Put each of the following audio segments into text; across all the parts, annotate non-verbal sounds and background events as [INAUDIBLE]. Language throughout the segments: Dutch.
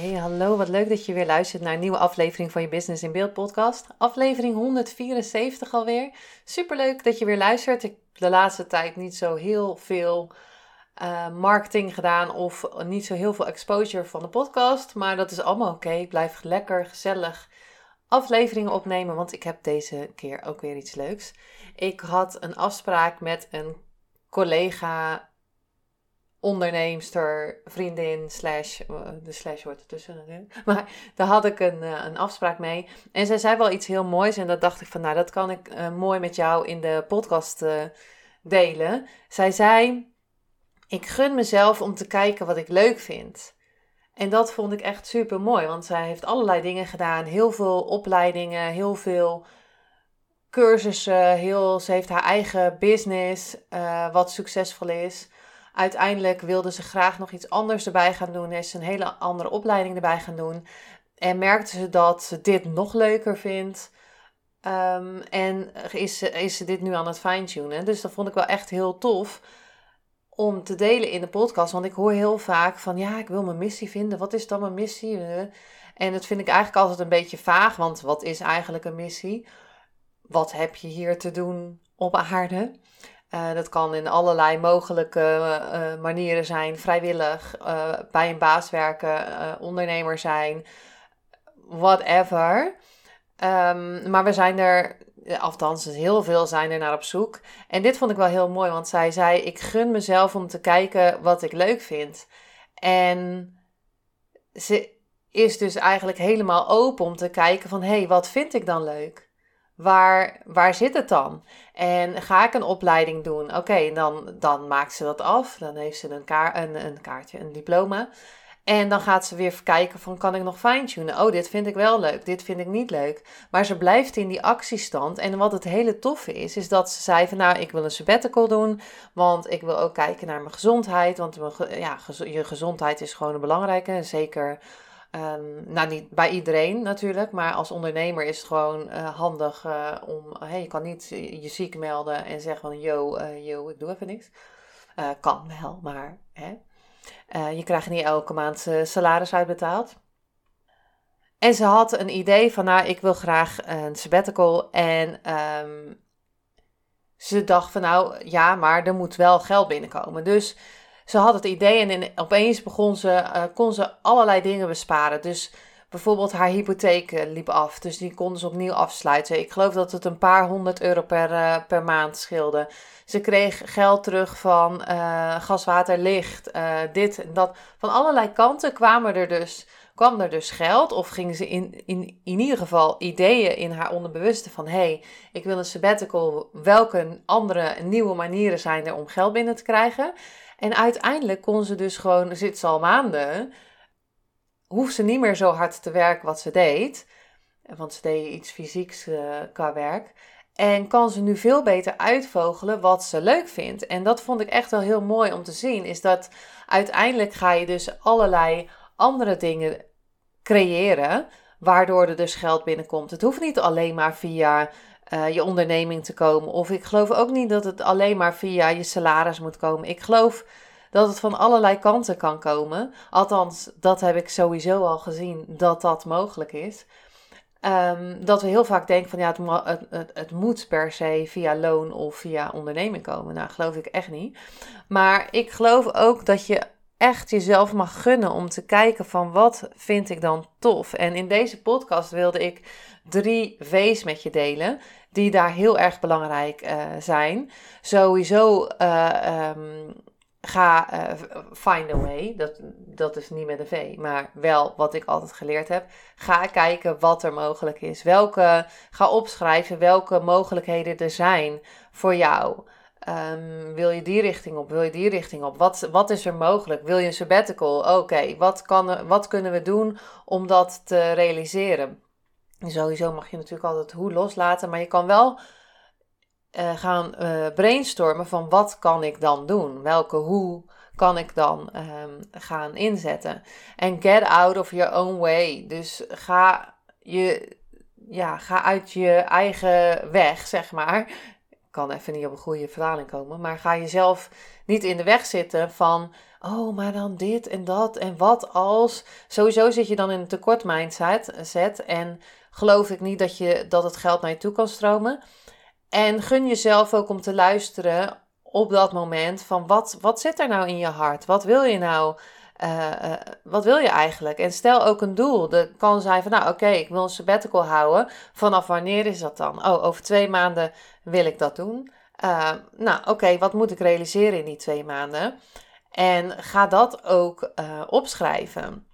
Hey, hallo. Wat leuk dat je weer luistert naar een nieuwe aflevering van je Business in Beeld podcast. Aflevering 174 alweer. Superleuk dat je weer luistert. Ik heb de laatste tijd niet zo heel veel uh, marketing gedaan of niet zo heel veel exposure van de podcast. Maar dat is allemaal oké. Ik blijf lekker gezellig afleveringen opnemen, want ik heb deze keer ook weer iets leuks. Ik had een afspraak met een collega onderneemster, vriendin, slash, eh, de slash wordt ertussen natuurlijk. [LAUGHS] Maar daar had ik een, eh, een afspraak mee. En zij zei wel iets heel moois en dat dacht ik van, nou dat kan ik uh, mooi met jou in de podcast delen. Zij zei, ik gun mezelf om te kijken wat ik leuk vind. En dat vond ik echt super mooi, want zij heeft allerlei dingen gedaan. Heel veel opleidingen, heel veel cursussen. Heel, ze heeft haar eigen business, wat succesvol is. Uiteindelijk wilde ze graag nog iets anders erbij gaan doen. Is een hele andere opleiding erbij gaan doen. En merkte ze dat ze dit nog leuker vindt. Um, en is, is ze dit nu aan het fine-tunen. Dus dat vond ik wel echt heel tof om te delen in de podcast. Want ik hoor heel vaak van ja, ik wil mijn missie vinden. Wat is dan mijn missie? En dat vind ik eigenlijk altijd een beetje vaag. Want wat is eigenlijk een missie? Wat heb je hier te doen op aarde? Uh, dat kan in allerlei mogelijke uh, manieren zijn. Vrijwillig, bij een baas werken, ondernemer zijn, whatever. Um, maar we zijn er, althans heel veel zijn er naar op zoek. En dit vond ik wel heel mooi, want zij zei: Ik gun mezelf om te kijken wat ik leuk vind. En ze is dus eigenlijk helemaal open om te kijken van... hé, hey, wat vind ik dan leuk? Waar, waar zit het dan? En ga ik een opleiding doen? Oké, dan, dan maakt ze dat af. Dan heeft ze een, kaart, een, een kaartje, een diploma. En dan gaat ze weer kijken van, kan ik nog fine-tunen? Oh, dit vind ik wel leuk, dit vind ik niet leuk. Maar ze blijft in die actiestand. En wat het hele toffe is, is dat ze zei van, nou, ik wil een sabbatical doen. Want ik wil ook kijken naar mijn gezondheid. Want ja, je gezondheid is gewoon een belangrijke. Zeker Um, nou, niet bij iedereen natuurlijk, maar als ondernemer is het gewoon uh, handig uh, om. Hey, je kan niet je ziek melden en zeggen van: yo, uh, yo, ik doe even niks. kan wel, maar hè. je krijgt niet elke maand salaris uitbetaald. En ze had een idee van: nou, ik wil graag een sabbatical. En um, ze dacht van: nou ja, maar er moet wel geld binnenkomen. Dus ze had het idee en opeens begon ze, uh, kon ze allerlei dingen besparen. Dus bijvoorbeeld haar hypotheek eh, liep af, dus die konden ze opnieuw afsluiten. Ik geloof dat het een paar honderd euro per, uh, per maand scheelde. Ze kreeg geld terug van gas, water, licht, dit en dat. Van allerlei kanten kwamen er dus, kwam er dus geld. Of gingen ze in, in, in ieder geval ideeën in haar onderbewuste van... hé, hey, ik wil een sabbatical. Welke andere nieuwe manieren zijn er om geld binnen te krijgen? En uiteindelijk kon ze dus gewoon, zit ze al maanden, hoeft ze niet meer zo hard te werken wat ze deed. Want ze deed iets fysieks uh, qua werk. En kan ze nu veel beter uitvogelen wat ze leuk vindt. En dat vond ik echt wel heel mooi om te zien. Is dat uiteindelijk ga je dus allerlei andere dingen creëren. Waardoor er dus geld binnenkomt. Het hoeft niet alleen maar via uh, je onderneming te komen. Of ik geloof ook niet dat het alleen maar via je salaris moet komen. Ik geloof dat het van allerlei kanten kan komen. Althans, dat heb ik sowieso al gezien dat dat mogelijk is. Um, dat we heel vaak denken van ja, het, het, het, het, moet per se via loon of via onderneming komen. Nou, geloof ik echt niet. Maar ik geloof ook dat je echt jezelf mag gunnen om te kijken van wat vind ik dan tof. En in deze podcast wilde ik drie V's met je delen die daar heel erg belangrijk uh, zijn. Sowieso uh, ga uh, find a way. Dat, dat is niet met een V, maar wel wat ik altijd geleerd heb. Ga kijken wat er mogelijk is. Welke, ga opschrijven welke mogelijkheden er zijn voor jou. Ehm, wil je die richting op? Wil je die richting op? Wat, wat is er mogelijk? Wil je een sabbatical? Oké, wat wat, kunnen we doen om dat te realiseren? Sowieso mag je natuurlijk altijd hoe loslaten, maar je kan wel uh, gaan uh, brainstormen van wat kan ik dan doen? Welke hoe kan ik dan um, gaan inzetten? En get out of your own way. Dus ga, je, ja, ga uit je eigen weg, zeg maar. Kan even niet op een goede vertaling komen, maar ga jezelf niet in de weg zitten van, oh, maar dan dit en dat en wat als. Sowieso zit je dan in een tekort mindset zet, en geloof ik niet dat, je, dat het geld naar je toe kan stromen. En gun jezelf ook om te luisteren op dat moment van wat, wat zit er nou in je hart? Wat wil je nou? Uh, wat wil je eigenlijk? En stel ook een doel. Dat kan zijn van, nou oké, ik wil een sabbatical houden. Vanaf wanneer is dat dan? Oh, over twee maanden wil ik dat doen. Uh, nou oké, wat moet ik realiseren in die twee maanden? En ga dat ook opschrijven.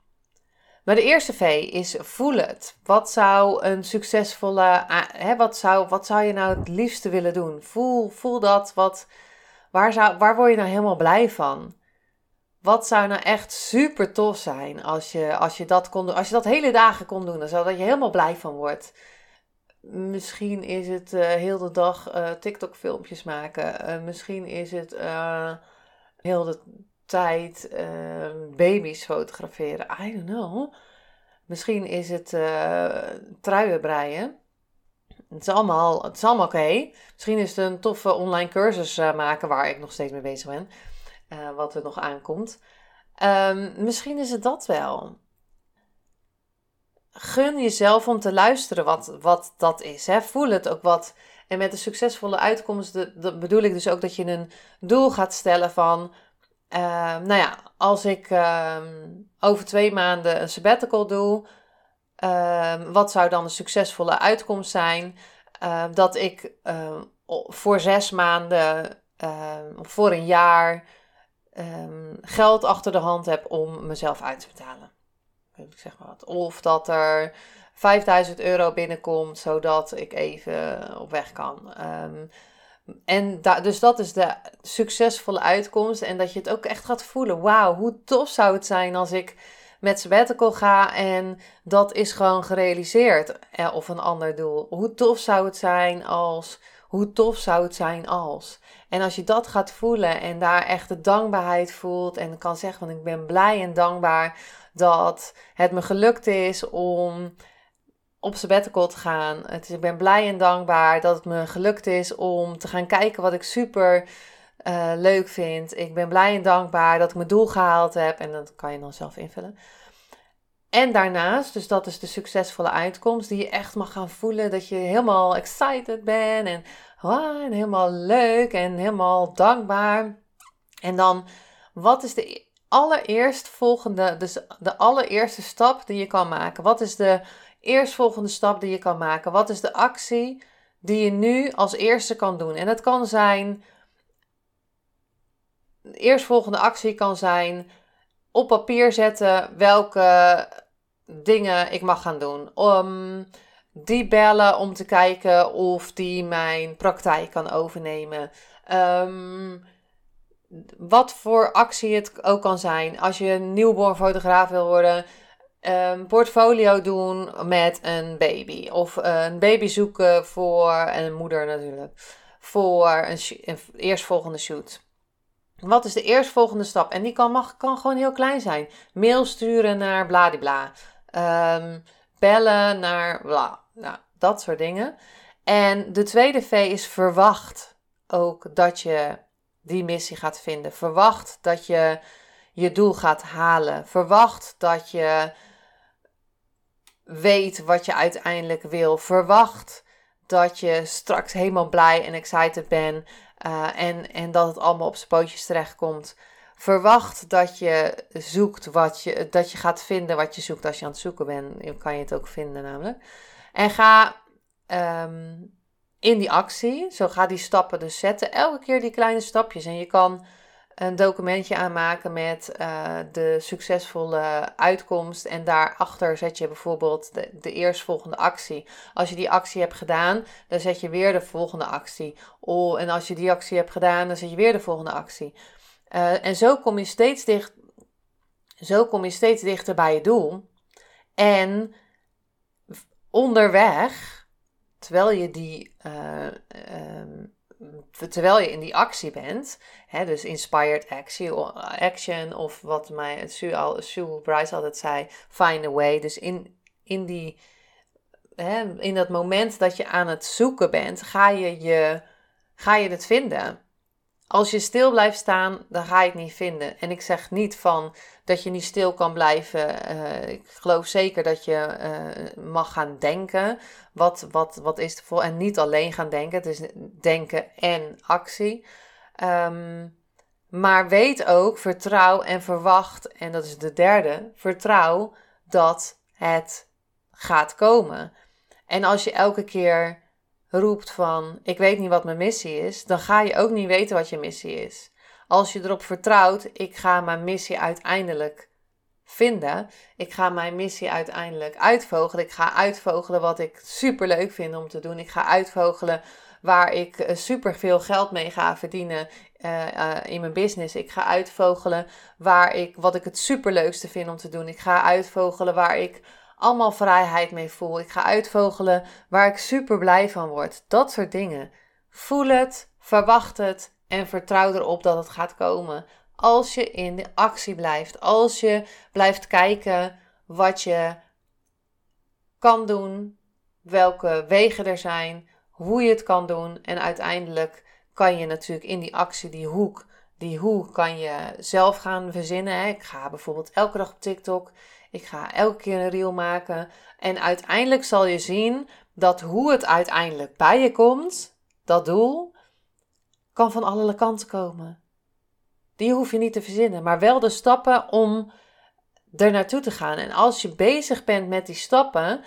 Maar de eerste V is voel het. Wat zou een succesvolle, hè, wat, zou, wat zou je nou het liefste willen doen? Voel, voel dat. Wat, waar, zou, waar word je nou helemaal blij van? Wat zou nou echt super tof zijn als je, als je dat kon? Als je dat hele dagen kon doen, dan zou dat je helemaal blij van wordt. Misschien is het uh, heel de dag uh, TikTok-filmpjes maken. Uh, misschien is het heel de tijd baby's fotograferen. I don't know. Misschien is het truien breien. Het is allemaal, het is allemaal oké. Misschien is het een toffe online cursus maken waar ik nog steeds mee bezig ben. Wat er nog aankomt. Um, misschien is het dat wel gun jezelf om te luisteren wat, wat dat is. Hè? Voel het ook wat. En met de succesvolle uitkomst bedoel ik dus ook dat je een doel gaat stellen van... Uh, nou ja, als ik uh, over twee maanden een sabbatical doe... Wat zou dan een succesvolle uitkomst zijn? Ehm, dat ik voor zes maanden voor een jaar geld achter de hand heb om mezelf uit te betalen ik zeg maar wat. Of dat er 5000 euro binnenkomt, zodat ik even op weg kan. Um, en dus dat is de succesvolle uitkomst. En dat je het ook echt gaat voelen. Wauw, hoe tof zou het zijn als ik met sabbatical ga en dat is gewoon gerealiseerd. Eh, of een ander doel. Hoe tof zou het zijn als. Hoe tof zou het zijn als. En als je dat gaat voelen en daar echt de dankbaarheid voelt en kan zeggen van ik ben blij en dankbaar dat het me gelukt is om op sabbatical te gaan. Het ik ben blij en dankbaar dat het me gelukt is om te gaan kijken wat ik super uh, leuk vind. Ik ben blij en dankbaar dat ik mijn doel gehaald heb. En dat kan je dan zelf invullen. En daarnaast, dus dat is de succesvolle uitkomst, die je echt mag gaan voelen dat je helemaal excited bent en, wow, en helemaal leuk en helemaal dankbaar. En dan, wat is de allereerst volgende, dus de allereerste stap die je kan maken? Wat is de eerstvolgende stap die je kan maken? Wat is de actie die je nu als eerste kan doen? En het kan zijn, de eerstvolgende actie kan zijn op papier zetten welke dingen ik mag gaan doen. Om die bellen om te kijken of die mijn praktijk kan overnemen. Um, wat voor actie het ook kan zijn. Als je een newborn fotograaf wil worden, een portfolio doen met een baby. Of een baby zoeken voor, een moeder natuurlijk, voor een, een eerstvolgende shoot. Wat is de eerstvolgende stap? En die kan, mag, kan gewoon heel klein zijn. Mail sturen naar bladibla. Um, bellen naar bla. Nou, dat soort dingen. En de tweede V is verwacht ook dat je die missie gaat vinden. Verwacht dat je je doel gaat halen. Verwacht dat je weet wat je uiteindelijk wil. Verwacht dat je straks helemaal blij en excited bent uh, en, en dat het allemaal op zijn pootjes terechtkomt. Verwacht dat je zoekt wat je, dat je gaat vinden wat je zoekt als je aan het zoeken bent. Kan je het ook vinden namelijk. En ga um, in die actie. Zo ga die stappen dus zetten. Elke keer die kleine stapjes. En je kan een documentje aanmaken met uh, de succesvolle uitkomst. En daarachter zet je bijvoorbeeld de, de eerstvolgende actie. Als je die actie hebt gedaan, dan zet je weer de volgende actie. Oh, en als je die actie hebt gedaan, dan zet je weer de volgende actie. Uh, en zo kom je steeds dicht. Zo kom je steeds dichter bij je doel. En onderweg, terwijl je die. Uh, terwijl je in die actie bent, hè, dus inspired action, of wat mij Sue, Sue Bryce altijd zei, find a way. Dus in, in, die, hè, in dat moment dat je aan het zoeken bent, ga je, je, ga je het vinden. Als je stil blijft staan, dan ga je het niet vinden. En ik zeg niet van dat je niet stil kan blijven. Uh, ik geloof zeker dat je uh, mag gaan denken. Wat, wat, wat is er voor? En niet alleen gaan denken. Het is denken en actie. Um, maar weet ook, vertrouw en verwacht. En dat is de derde. Vertrouw dat het gaat komen. En als je elke keer roept van ik weet niet wat mijn missie is, dan ga je ook niet weten wat je missie is. Als je erop vertrouwt, ik ga mijn missie uiteindelijk vinden. Ik ga mijn missie uiteindelijk uitvogelen. Ik ga uitvogelen wat ik super leuk vind om te doen. Ik ga uitvogelen waar ik eh, super veel geld mee ga verdienen uh, uh, in mijn business. Ik ga uitvogelen waar ik, wat ik het superleukste vind om te doen. Ik ga uitvogelen waar ik allemaal vrijheid mee voel. Ik ga uitvogelen waar ik super blij van word. Dat soort dingen. Voel het, verwacht het en vertrouw erop dat het gaat komen. Als je in de actie blijft, als je blijft kijken wat je kan doen, welke wegen er zijn, hoe je het kan doen en uiteindelijk kan je natuurlijk in die actie die hoek die hoe kan je zelf gaan verzinnen. Ik ga bijvoorbeeld elke dag op TikTok. Ik ga elke keer een reel maken. En uiteindelijk zal je zien dat hoe het uiteindelijk bij je komt, dat doel, kan van alle kanten komen. Die hoef je niet te verzinnen, maar wel de stappen om er naartoe te gaan. En als je bezig bent met die stappen,